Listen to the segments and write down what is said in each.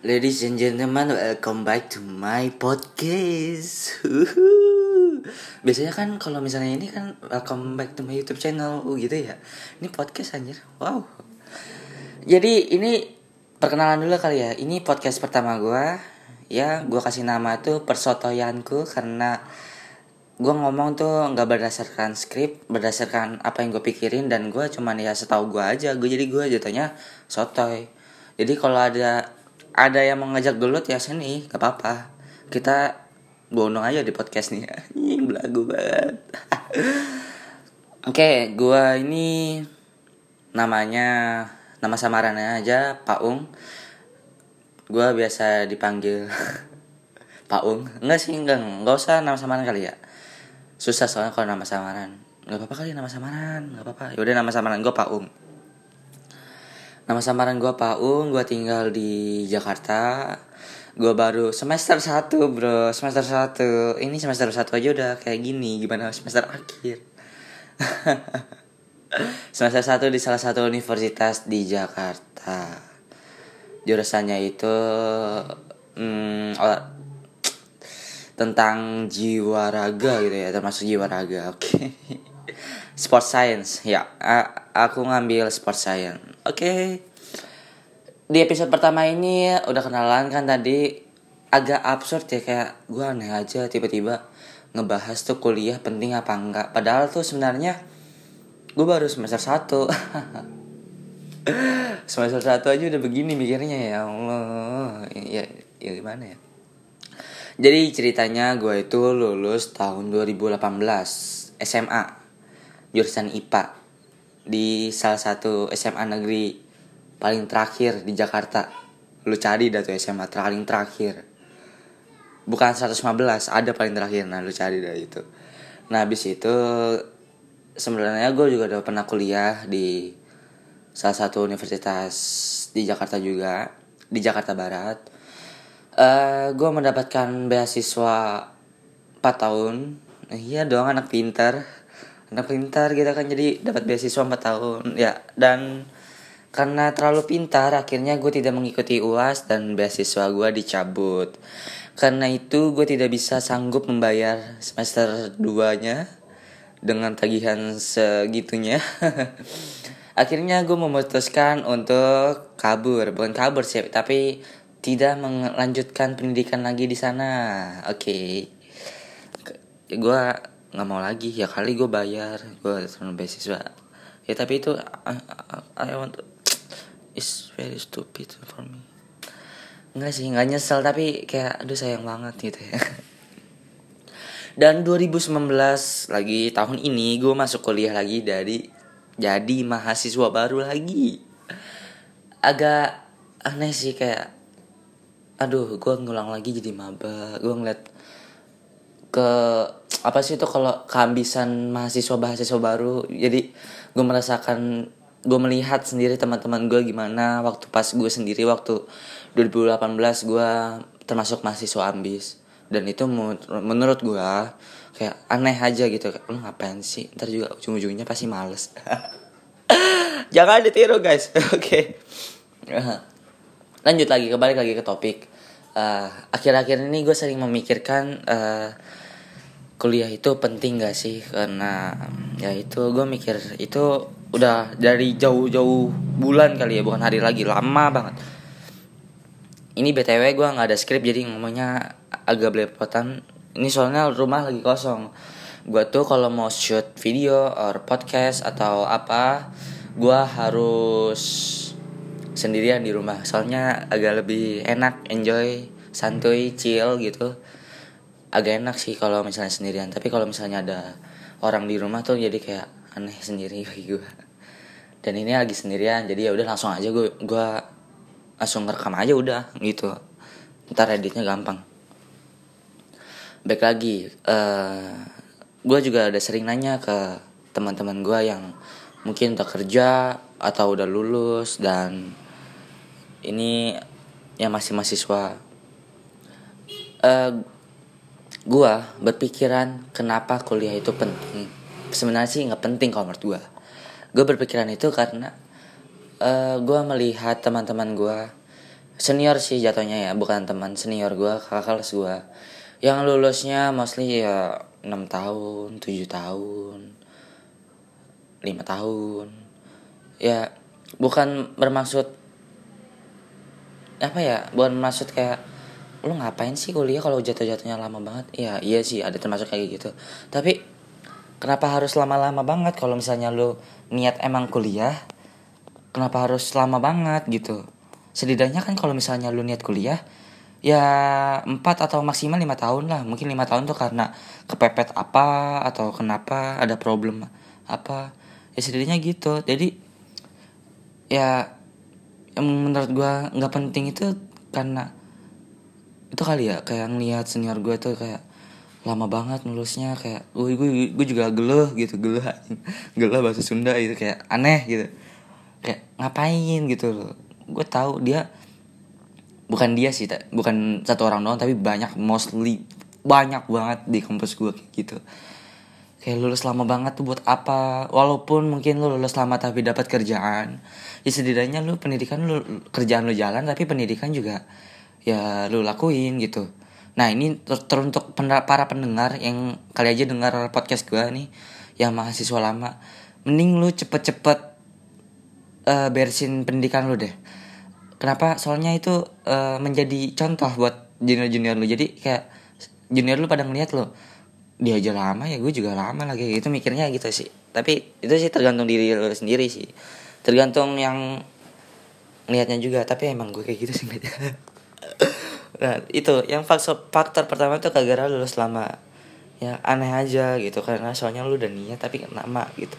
Ladies and gentlemen, welcome back to my podcast. Biasanya kan kalau misalnya ini kan welcome back to my YouTube channel uh, gitu ya. Ini podcast anjir. Wow. Jadi ini perkenalan dulu kali ya. Ini podcast pertama gua. Ya, gua kasih nama tuh persotoyanku karena gua ngomong tuh nggak berdasarkan skrip, berdasarkan apa yang gue pikirin dan gua cuman ya setahu gua aja. Gue jadi gua jatuhnya sotoy. Jadi kalau ada ada yang mau ngajak gelut ya sini gak apa-apa. Kita bonong aja di podcast nih. Anjing belagu banget. Oke okay, gua ini namanya nama samarannya aja Paung gua biasa dipanggil Paung enggak sih enggak enggak usah nama samaran kali ya. Susah soalnya kalau nama samaran. Nggak apa-apa kali nama samaran nggak apa-apa. Yaudah nama samaran gue Paung Nama samaran gue Paung, gue tinggal di Jakarta. Gue baru semester 1 bro, semester 1 Ini semester 1 aja udah kayak gini, gimana semester akhir? Semester 1 di salah satu universitas di Jakarta. Jurusannya itu hmm, oh, Tentang jiwa raga gitu ya, termasuk jiwa raga, oke. okay. Sport Science, ya aku ngambil Sport Science Oke. Okay. Di episode pertama ini udah kenalan kan tadi agak absurd ya kayak gue aneh aja tiba-tiba ngebahas tuh kuliah penting apa enggak. Padahal tuh sebenarnya gue baru semester 1 semester 1 aja udah begini mikirnya ya Allah. Ya, ya gimana ya? Jadi ceritanya gue itu lulus tahun 2018 SMA jurusan IPA di salah satu SMA negeri paling terakhir di Jakarta. Lu cari dah tuh SMA paling terakhir. Bukan 115, ada paling terakhir. Nah, lu cari dah itu. Nah, habis itu sebenarnya gue juga udah pernah kuliah di salah satu universitas di Jakarta juga, di Jakarta Barat. Uh, eh, gue mendapatkan beasiswa 4 tahun. Iya dong anak pintar anak pintar gitu kan jadi dapat beasiswa 4 tahun. Ya dan karena terlalu pintar akhirnya gue tidak mengikuti uas dan beasiswa gue dicabut. Karena itu gue tidak bisa sanggup membayar semester 2 nya dengan tagihan segitunya. Akhirnya gue memutuskan untuk kabur. Bukan kabur sih tapi tidak melanjutkan pendidikan lagi di sana. Oke. Okay. gue nggak mau lagi. Ya kali gue bayar gue terima beasiswa. Ya tapi itu I, I, I want to, it's very stupid for me. Enggak sih nggak nyesel tapi kayak aduh sayang banget gitu ya. Dan 2019 lagi tahun ini gue masuk kuliah lagi dari jadi mahasiswa baru lagi. Agak aneh sih kayak aduh gue ngulang lagi jadi maba. Gue ngeliat ke apa sih itu kalau kehabisan mahasiswa mahasiswa baru? Jadi gue merasakan gue melihat sendiri teman-teman gue gimana. Waktu pas gue sendiri waktu 2018 gue termasuk mahasiswa ambis. Dan itu menurut gue kayak aneh aja gitu. Lu ngapain sih? Ntar juga ujung-ujungnya pasti males. Jangan ditiru guys. Oke. Okay. lanjut lagi kembali lagi ke topik uh, akhir-akhir ini gue sering memikirkan uh, kuliah itu penting gak sih? Karena ya itu gue mikir itu udah dari jauh-jauh bulan kali ya bukan hari lagi lama banget. Ini btw gue nggak ada skrip jadi ngomongnya agak belepotan. Ini soalnya rumah lagi kosong. Gue tuh kalau mau shoot video or podcast atau apa gue harus sendirian di rumah. Soalnya agak lebih enak enjoy santuy chill gitu. Agak enak sih kalau misalnya sendirian. Tapi kalau misalnya ada orang di rumah tuh jadi kayak aneh sendiri bagi gue dan ini lagi sendirian jadi ya udah langsung aja gue gue langsung ngerekam aja udah gitu. Ntar editnya gampang. Baik lagi uh, eh, gue juga ada sering nanya ke teman-teman gue yang mungkin udah kerja atau udah lulus dan ini yang masih mahasiswa uh, Gua berpikiran kenapa kuliah itu penting. Sebenarnya sih nggak penting kalau menurut gua. Gue berpikiran itu karena uh, gua melihat teman-teman gua senior sih jatuhnya ya bukan teman senior gue kakak kelas gue yang lulusnya mostly ya 6 tahun 7 tahun 5 tahun. Ya bukan bermaksud apa ya bukan maksud kayak lu ngapain sih kuliah kalau jatuh-jatuhnya lama banget? Ya iya sih ada termasuk kayak gitu. Tapi kenapa harus lama-lama banget? Kalau misalnya lu niat emang kuliah kenapa harus lama banget gitu? Setidaknya kan kalau misalnya lu niat kuliah ya empat atau maksimal lima tahun lah. Mungkin lima tahun tuh karena kepepet apa atau kenapa ada problem apa ya setidaknya gitu. Jadi ya yang menurut gue nggak penting itu karena itu kali ya kayak ngeliat senior gue tuh kayak lama banget nulisnya kayak gue gue gue juga geluh gitu geluh geluh bahasa Sunda itu kayak aneh gitu. Kayak ngapain? gitu. Gue tahu dia bukan dia sih bukan satu orang doang tapi banyak mostly banyak banget di kampus gue gitu kayak lulus lama banget tuh buat apa? Walaupun mungkin lu lulus lama tapi dapat kerjaan. Ya setidaknya lu pendidikan lu kerjaan lu jalan tapi pendidikan juga ya lu lakuin gitu. Nah ini ter teruntuk para pendengar yang kali aja dengar podcast gue nih yang mahasiswa lama mending lu cepet-cepet uh, beresin pendidikan lu deh. Kenapa? Soalnya itu uh, menjadi contoh buat junior-junior lu. Jadi kayak junior lu pada ngeliat lu dia aja lama ya gue juga lama lagi itu mikirnya gitu sih. Tapi itu sih tergantung diri lu sendiri sih. Tergantung yang ngeliatnya juga tapi emang gue kayak gitu sih nah itu yang faktor faktor pertama tuh kagak lulus lama ya aneh aja gitu karena soalnya lu udah niat tapi nama gitu.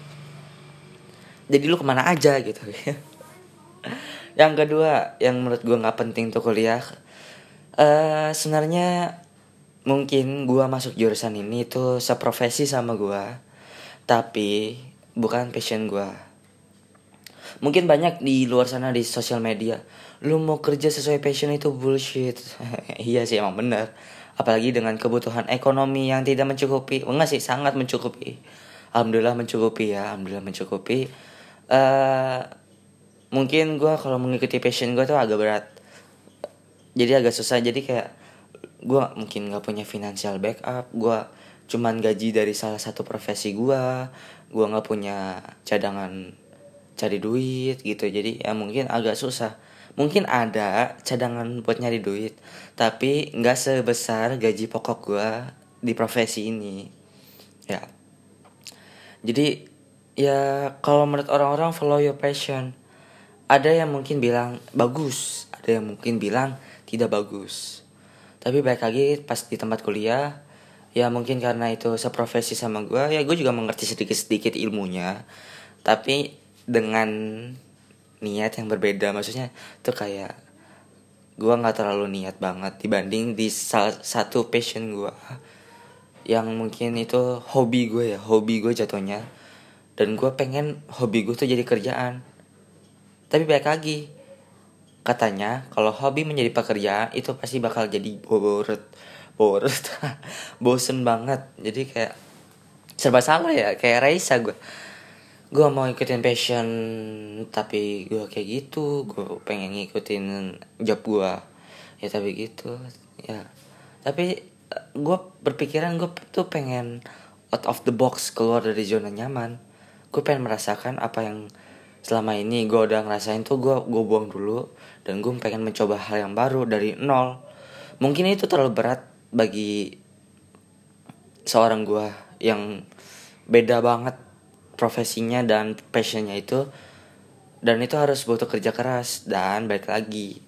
Jadi lu ke mana aja gitu. Yang kedua yang menurut gue nggak penting tuh kuliah uh, sebenarnya mungkin gue masuk jurusan ini tuh seprofesi sama gue tapi bukan passion gue mungkin banyak di luar sana di sosial media lu mau kerja sesuai passion itu bullshit. Iya sih emang bener. Apalagi dengan kebutuhan ekonomi yang tidak mencukupi. Enggak sih sangat mencukupi. Alhamdulillah mencukupi ya alhamdulillah mencukupi. Uh, mungkin gue kalau mengikuti passion gue tuh agak berat. Jadi agak susah. Jadi kayak gue mungkin nggak punya financial backup gue cuman gaji dari salah satu profesi gue gue nggak punya cadangan cari duit gitu. Jadi ya mungkin agak susah. Mungkin ada cadangan buat nyari duit tapi nggak sebesar gaji pokok gue di profesi ini. Ya. Jadi ya kalau menurut orang-orang follow your passion. Ada yang mungkin bilang bagus ada yang mungkin bilang tidak bagus tapi baik lagi pas di tempat kuliah ya mungkin karena itu seprofesi sama gue ya gue juga mengerti sedikit sedikit ilmunya. Tapi dengan niat yang berbeda maksudnya tuh kayak gue nggak terlalu niat banget dibanding di salah satu passion gue yang mungkin itu hobi gue ya hobi gue jatuhnya. Dan gue pengen hobi gue tuh jadi kerjaan. Tapi baik lagi katanya kalau hobi menjadi pekerjaan itu pasti bakal jadi boret boret. Bosen banget. Jadi kayak serba salah ya kayak Raisa gue gue mau ikutin passion tapi gue kayak gitu. Gue pengen ngikutin job gue ya tapi gitu ya. Tapi eh, gue berpikiran gue tuh pengen out of the box keluar dari zona nyaman. Gue pengen merasakan apa yang selama ini gue udah ngerasain tuh gue gue buang dulu dan gue pengen mencoba hal yang baru dari nol. Mungkin itu terlalu berat bagi seorang gue yang beda banget profesinya dan passionnya itu. Dan itu harus butuh kerja keras dan balik lagi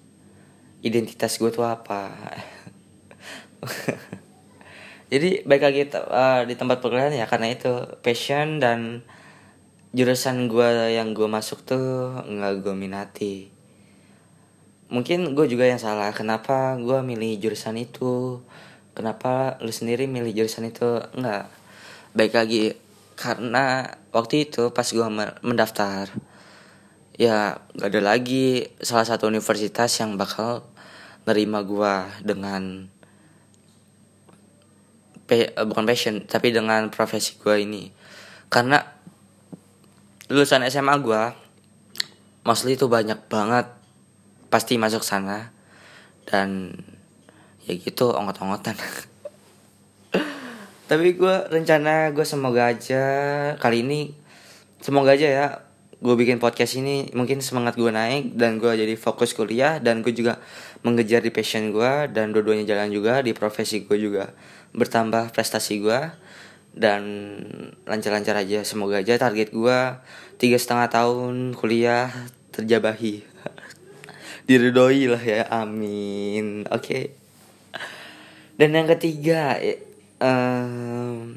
identitas gue tuh apa? Jadi baik lagi uh, di tempat pekerjaan ya karena itu passion dan jurusan gue yang gue masuk tuh nggak gue minati. Mungkin gue juga yang salah kenapa gue milih jurusan itu? Kenapa lu sendiri milih jurusan itu? Nggak. Baik lagi karena waktu itu pas gue mendaftar ya gak ada lagi salah satu universitas yang bakal nerima gue dengan bukan passion tapi dengan profesi gue ini. Karena lulusan SMA gue mostly itu banyak banget pasti masuk sana dan ya gitu ongot-ongotan. Tapi gue rencana gue semoga aja kali ini semoga aja ya gue bikin podcast ini mungkin semangat gue naik dan gue jadi fokus kuliah dan gue juga mengejar di passion gue dan dua-duanya jalan juga di profesi gue juga bertambah prestasi gue dan lancar-lancar aja. Semoga aja target gue tiga setengah tahun kuliah terjabahi. Diridoi lah ya. Amin. Oke. Okay. dan yang ketiga um,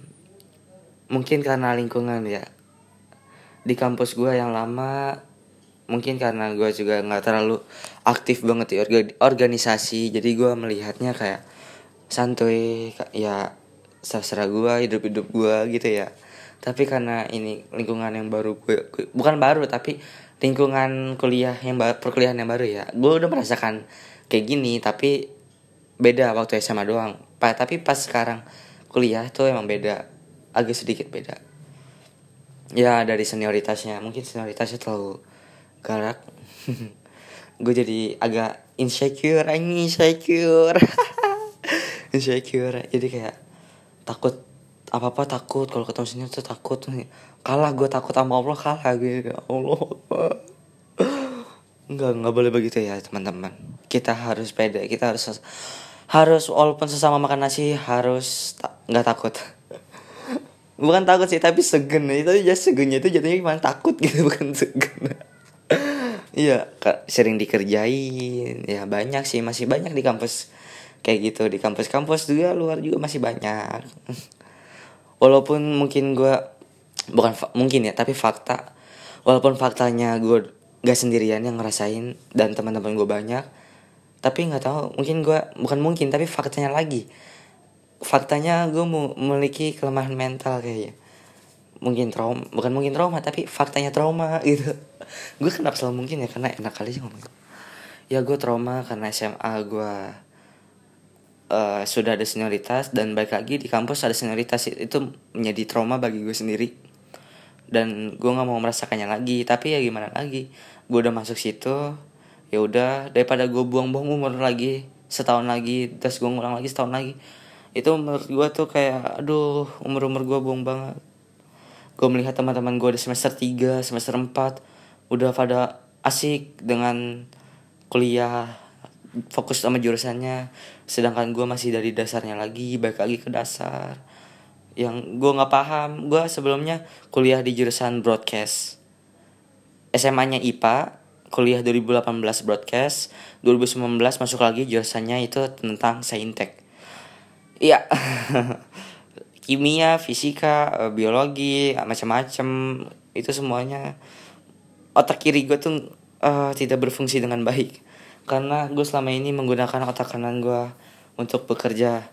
mungkin karena lingkungan ya. Di kampus gue yang lama mungkin karena gue juga nggak terlalu aktif banget di organisasi. Jadi gue melihatnya kayak santuy ya serah gue hidup hidup gue gitu ya. Tapi karena ini lingkungan yang baru gue, bukan baru tapi lingkungan kuliah yang baru perkuliahan yang baru ya gue udah merasakan kayak gini tapi beda waktu SMA doang. Pa, tapi pas sekarang kuliah tuh emang beda agak sedikit beda. Ya dari senioritasnya mungkin senioritasnya terlalu galak. Gue jadi agak insecure insecure. Insecure jadi kayak takut apa apa takut. Kalau ketemu senior tuh takut. Kalah gue takut sama Allah kalah gue ya Allah nggak nggak boleh begitu ya teman-teman. Kita harus pede kita harus harus walaupun sesama makan nasi harus nggak ta takut. Bukan takut sih tapi segen itu aja segennya itu jadinya gimana? Takut gitu bukan segen iya sering dikerjain. Ya banyak sih. Masih banyak di kampus kayak gitu. Di kampus-kampus juga luar juga masih banyak. Walaupun mungkin gue bukan mungkin ya tapi fakta. Walaupun faktanya gue gak sendirian yang ngerasain dan teman-teman gue banyak tapi nggak tahu mungkin gue bukan mungkin tapi faktanya lagi. Faktanya gue memiliki kelemahan mental kayaknya. Mungkin trauma bukan mungkin trauma tapi faktanya trauma gitu. Gue kenapa selalu mungkin ya? Karena enak kali sih ngomong ya gue trauma karena SMA gue uh, sudah ada senioritas dan baik lagi di kampus ada senioritas itu menjadi trauma bagi gue sendiri. Dan gue nggak mau merasakannya lagi tapi ya gimana lagi? Gue udah masuk situ ya udah daripada gue buang-buang umur lagi setahun lagi terus gue ngulang lagi setahun lagi itu menurut gue tuh kayak aduh umur umur gue buang banget. Gue melihat teman-teman gue di semester 3 semester 4 udah pada asik dengan kuliah fokus sama jurusannya sedangkan gue masih dari dasarnya lagi baik lagi ke dasar. Yang gue nggak paham gue sebelumnya kuliah di jurusan broadcast. SMA nya IPA kuliah 2018 broadcast 2019 masuk lagi jurusannya itu tentang saintek. Iya. Kimia, fisika, eh, biologi, macam-macam itu semuanya. Otak kiri gue tuh uh, tidak berfungsi dengan baik karena gue selama ini menggunakan otak kanan gue untuk bekerja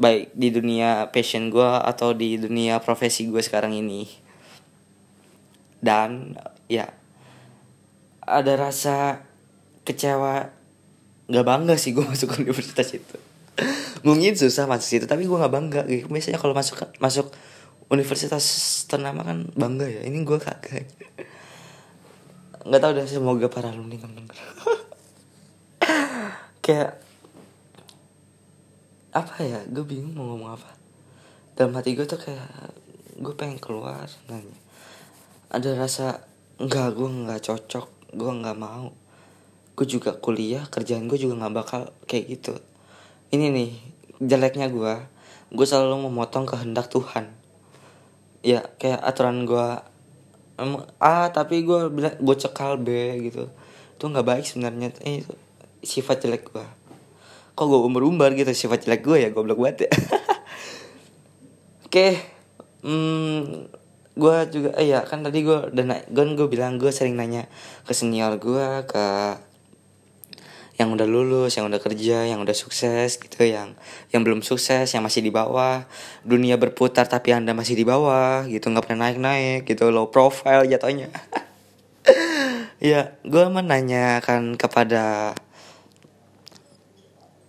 baik di dunia passion gue atau di dunia profesi gue sekarang ini. Dan ya ada rasa kecewa gak bangga sih gue masuk universitas itu. Mungkin susah masuk situ tapi gue nggak bangga. Gitu biasanya kalau masuk masuk universitas ternama kan bangga ya ini gue kagak. Nggak tahu deh semoga para alumni denger kayak apa ya gue bingung mau ngomong apa. Dalam hati gue tuh kayak gue pengen keluar nanya ada rasa nggak gue nggak cocok gue nggak mau. Gue juga kuliah kerjaan gue juga nggak bakal kayak gitu. Ini nih jeleknya gue. Gue selalu memotong kehendak Tuhan. Ya kayak aturan gue A tapi gue bilang gue cekal B gitu. Itu nggak baik sebenarnya. Eh, sifat jelek gue kok gue umur umbar gitu sifat jelek gue ya gue goblok banget ya oke hmm, gue juga eh, ya kan tadi gue dan gue bilang gue sering nanya ke senior gue ke yang udah lulus, yang udah kerja, yang udah sukses gitu, yang yang belum sukses, yang masih di bawah. Dunia berputar tapi Anda masih di bawah gitu, nggak pernah naik-naik gitu, low profile jatuhnya. ya, gue menanyakan kepada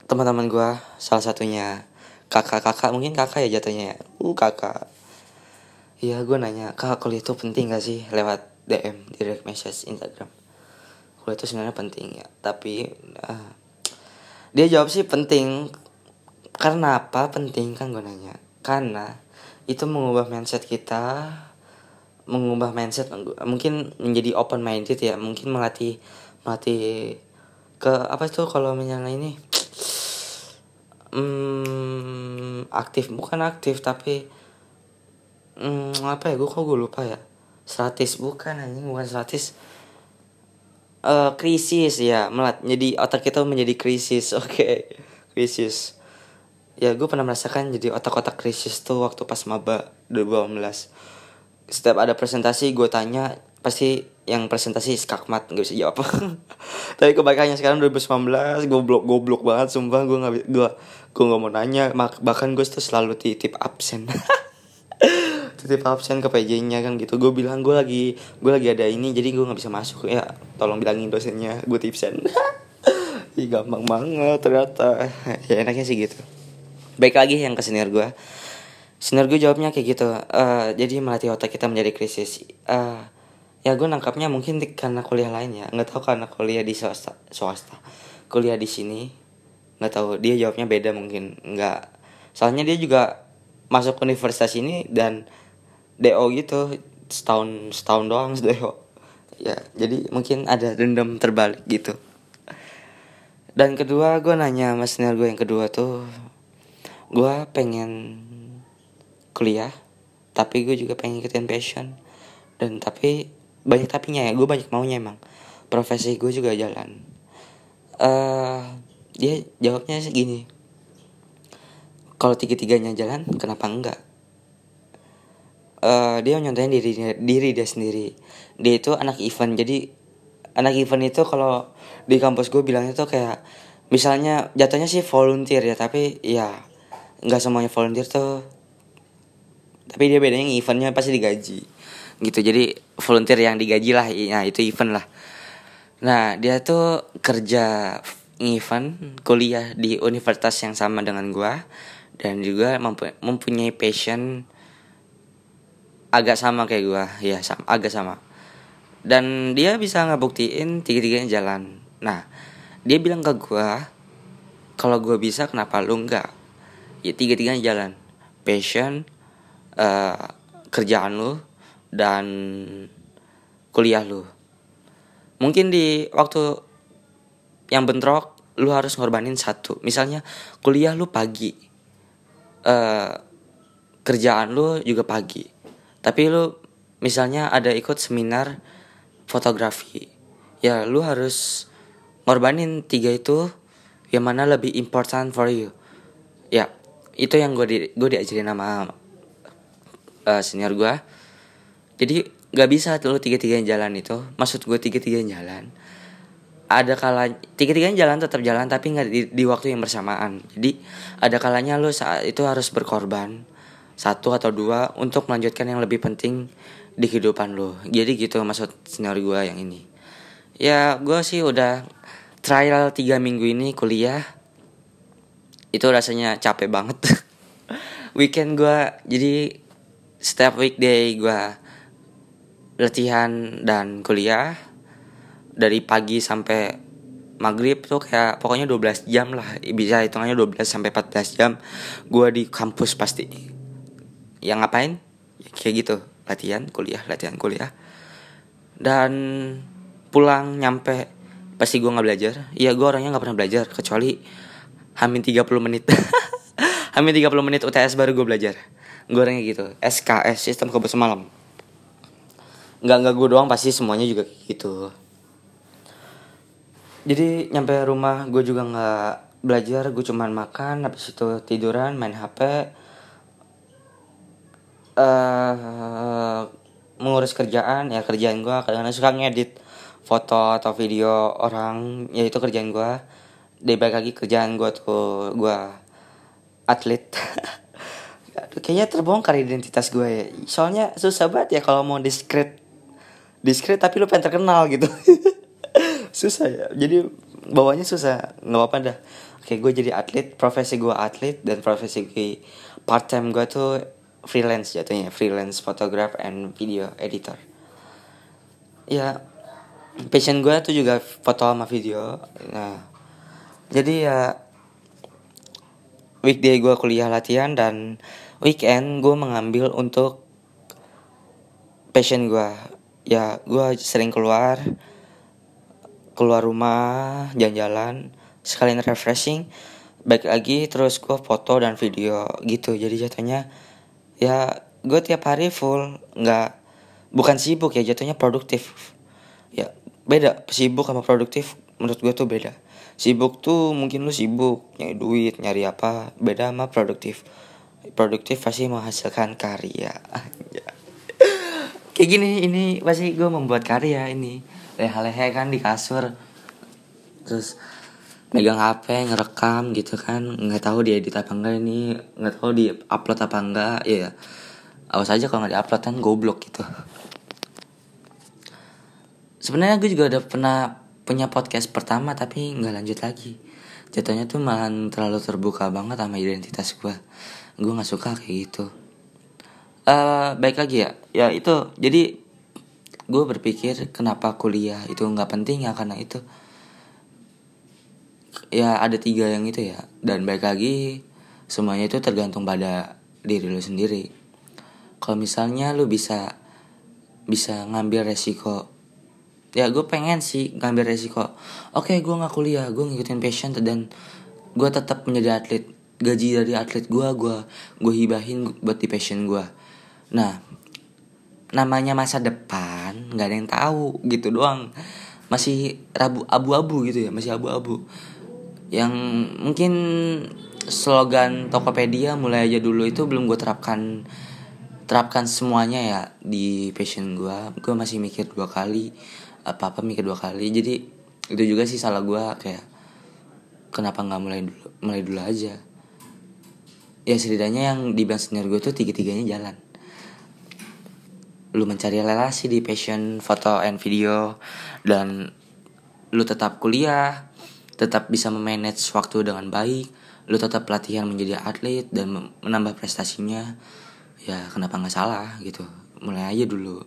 teman-teman gue, salah satunya kakak-kakak, mungkin kakak ya jatuhnya ya. Uh, kakak. Iya, gue nanya, kakak kuliah itu penting gak sih lewat DM, direct message Instagram kuliah itu sebenarnya penting ya tapi uh, dia jawab sih penting karena apa penting kan gue nanya karena itu mengubah mindset kita mengubah mindset mungkin menjadi open minded ya mungkin melatih melatih ke apa itu kalau misalnya ini hmm, aktif. Bukan aktif tapi hmm, apa ya? Gue kok gue lupa ya. Stratis. Bukan anjing. Bukan stratis. Uh, krisis. Ya melat. Jadi otak kita menjadi krisis. Oke. Okay. krisis. Ya gue pernah merasakan jadi otak-otak krisis tuh waktu pas maba 2018 setiap ada presentasi gue tanya pasti yang presentasi skakmat nggak bisa jawab. Tapi kebaikannya sekarang 2019 gue blok goblok banget sumpah gue nggak gue gue nggak mau nanya. Bahkan gue tuh selalu titip absen. Titip absen ke PJ-nya kan gitu. Gue bilang gue lagi gue lagi ada ini jadi gue nggak bisa masuk. Ya tolong bilangin dosennya gue tipsen Ih, gampang banget ternyata. Ya enaknya sih gitu. Baik lagi yang ke senior gue senior gue jawabnya kayak gitu uh, jadi melatih otak kita menjadi krisis. Uh, ya gue nangkapnya mungkin karena kuliah lain ya. Nggak tahu karena kuliah di swasta swasta. Kuliah di sini nggak tahu. Dia jawabnya beda mungkin. Nggak. Soalnya dia juga masuk universitas ini dan do gitu. Setahun setahun doang do ya jadi mungkin ada dendam terbalik gitu. Dan kedua gue nanya mas senior gue yang kedua tuh gue pengen kuliah tapi gue juga pengen ikutin passion. Dan tapi banyak tapinya ya gue banyak maunya emang. Profesi gue juga jalan. Uh, dia jawabnya gini. Kalau tiga tiganya jalan kenapa enggak? Uh, dia nyontohin diri diri dia sendiri. Dia itu anak event jadi anak event itu kalau di kampus gue bilangnya tuh kayak misalnya jatuhnya sih volunteer ya tapi ya nggak semuanya volunteer tuh. Tapi dia bedanya eventnya pasti digaji gitu. Jadi volunteer yang digaji lah. Ya itu event lah. Nah dia tuh kerja event kuliah di universitas yang sama dengan gua. Dan juga mempunyai passion agak sama kayak gua. Ya sama, agak sama. Dan dia bisa ngebuktiin tiga-tiganya jalan. Nah dia bilang ke gua kalau gua bisa kenapa lu enggak? Ya tiga-tiganya jalan. Passion uh, kerjaan lu dan kuliah lu. Mungkin di waktu yang bentrok lu harus ngorbanin satu. Misalnya kuliah lu pagi. Uh, kerjaan lu juga pagi. Tapi lu misalnya ada ikut seminar fotografi. Ya lu harus ngorbanin tiga itu yang mana lebih important for you. Ya, itu yang gue di, gue diajarin sama uh, senior gue jadi nggak bisa tuh tiga tiga jalan itu. Maksud gue tiga tiga jalan. Ada kala tiga tiga jalan tetap jalan tapi nggak di, di waktu yang bersamaan. Jadi ada kalanya lo saat itu harus berkorban satu atau dua untuk melanjutkan yang lebih penting di kehidupan lo jadi gitu maksud senior gue yang ini. Ya gue sih udah trial tiga minggu ini kuliah. Itu rasanya capek banget. Weekend gue jadi setiap weekday gue latihan dan kuliah dari pagi sampai maghrib tuh kayak pokoknya 12 jam lah bisa hitungannya 12 sampai 14 jam gue di kampus pasti. Yang ngapain? Ya, kayak gitu latihan kuliah latihan kuliah. Dan pulang nyampe pasti gue nggak belajar. Iya gue orangnya nggak pernah belajar kecuali hamin 30 menit. Hamin 30 menit UTS baru gue belajar. Gue orangnya gitu SKS sistem kampus malam nggak nggak gue doang pasti semuanya juga gitu. Jadi nyampe rumah gue juga nggak belajar gue cuman makan habis itu tiduran main hp uh, eh, mengurus kerjaan ya kerjaan gue kadang-kadang suka ngedit foto atau video orang ya itu kerjaan gue dari balik lagi kerjaan gue tuh gue atlet. Kayaknya terbongkar identitas gue ya. Soalnya susah banget ya kalau mau diskret diskret tapi lu pengen terkenal gitu. Susah ya. Jadi bawanya susah. Nggak apa-apa dah. Oke gue jadi atlet. Profesi gue atlet dan profesi gue part time gue tuh freelance jatuhnya. Freelance photograph and video editor. Ya passion gue tuh juga foto sama video. Nah jadi ya weekday gue kuliah latihan dan weekend gue mengambil untuk passion gue ya gue sering keluar keluar rumah jalan-jalan sekalian refreshing. Baik lagi terus gue foto dan video gitu. Jadi jatuhnya ya gue tiap hari full nggak bukan sibuk ya jatuhnya produktif. Ya beda. Sibuk sama produktif menurut gue tuh beda. Sibuk tuh mungkin lu sibuk nyari duit nyari apa beda sama produktif. Produktif pasti menghasilkan karya kayak gini ini pasti gue membuat karya ini. Leha-leha kan di kasur. Terus megang HP ngerekam gitu kan. Nggak tahu dia edit apa enggak ini. Nggak tahu di upload apa enggak ya awas aja kalau nggak di upload kan goblok gitu. Sebenarnya gue juga udah pernah punya podcast pertama tapi nggak lanjut lagi. Jatuhnya tuh malah terlalu terbuka banget sama identitas gue gue nggak suka kayak gitu uh, baik lagi ya. Ya itu. Jadi gue berpikir kenapa kuliah itu nggak penting ya karena itu ya ada tiga yang itu ya. Dan baik lagi semuanya itu tergantung pada diri lu sendiri. Kalau misalnya lu bisa bisa ngambil resiko ya gue pengen sih ngambil resiko oke okay, gue nggak kuliah gue ngikutin passion dan gue tetap menjadi atlet gaji dari atlet gue gue gue hibahin buat di passion gue nah namanya masa depan nggak ada yang tahu gitu doang. Masih rabu abu-abu gitu ya masih abu-abu. Yang mungkin slogan Tokopedia mulai aja dulu itu belum gue terapkan terapkan semuanya ya di passion gue gue masih mikir dua kali apa apa mikir dua kali. Jadi itu juga sih salah gue kayak kenapa nggak mulai dulu mulai dulu aja? Ya setidaknya yang di bang senior gue tuh tiga tiganya jalan lu mencari relasi di passion foto and video dan lu tetap kuliah tetap bisa memanage waktu dengan baik lu tetap latihan menjadi atlet dan menambah prestasinya ya kenapa nggak salah gitu. Mulai aja dulu.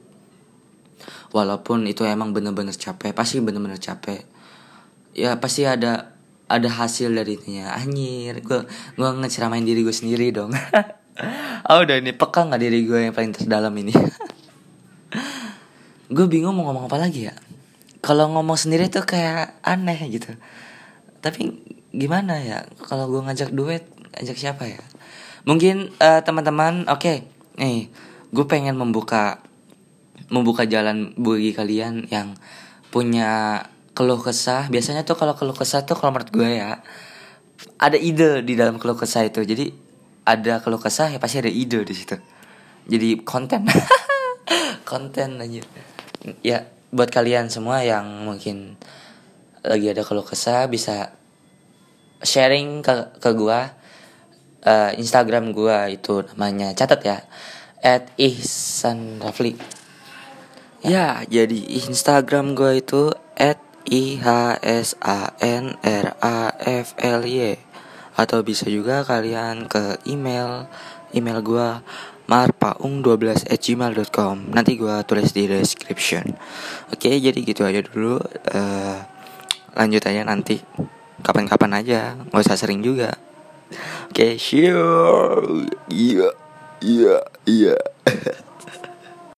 Walaupun itu emang bener-bener capek pasti bener-bener capek. Ya pasti ada ada hasil dari itunya. Anjir gue gue ngeceramain diri gue sendiri dong. Oh udah ini peka nggak diri gue yang paling terdalam ini gue bingung mau ngomong apa lagi ya. Kalau ngomong sendiri tuh kayak aneh gitu. Tapi gimana ya kalau gue ngajak duet ngajak siapa ya? Mungkin uh, teman-teman oke okay, nih gue pengen membuka membuka jalan bagi kalian yang punya keluh kesah. Biasanya tuh kalau keluh kesah tuh kalau menurut gue ya ada ide di dalam keluh kesah itu. Jadi ada keluh kesah ya pasti ada ide di situ. Jadi konten. Konten aja ya buat kalian semua yang mungkin lagi ada keluh kesah bisa sharing ke ke gua. Uh, Instagram gua itu namanya catat ya at ihsan rafli. Ya, jadi Instagram gue itu at i h s a n r a f l y. Atau bisa juga kalian ke email email gue marpaung12 at gmail.com nanti gue tulis di description. Oke jadi gitu aja dulu. Uh, lanjut aja nanti. Kapan-kapan aja. Nggak usah sering juga. Oke okay, sure iya iya iya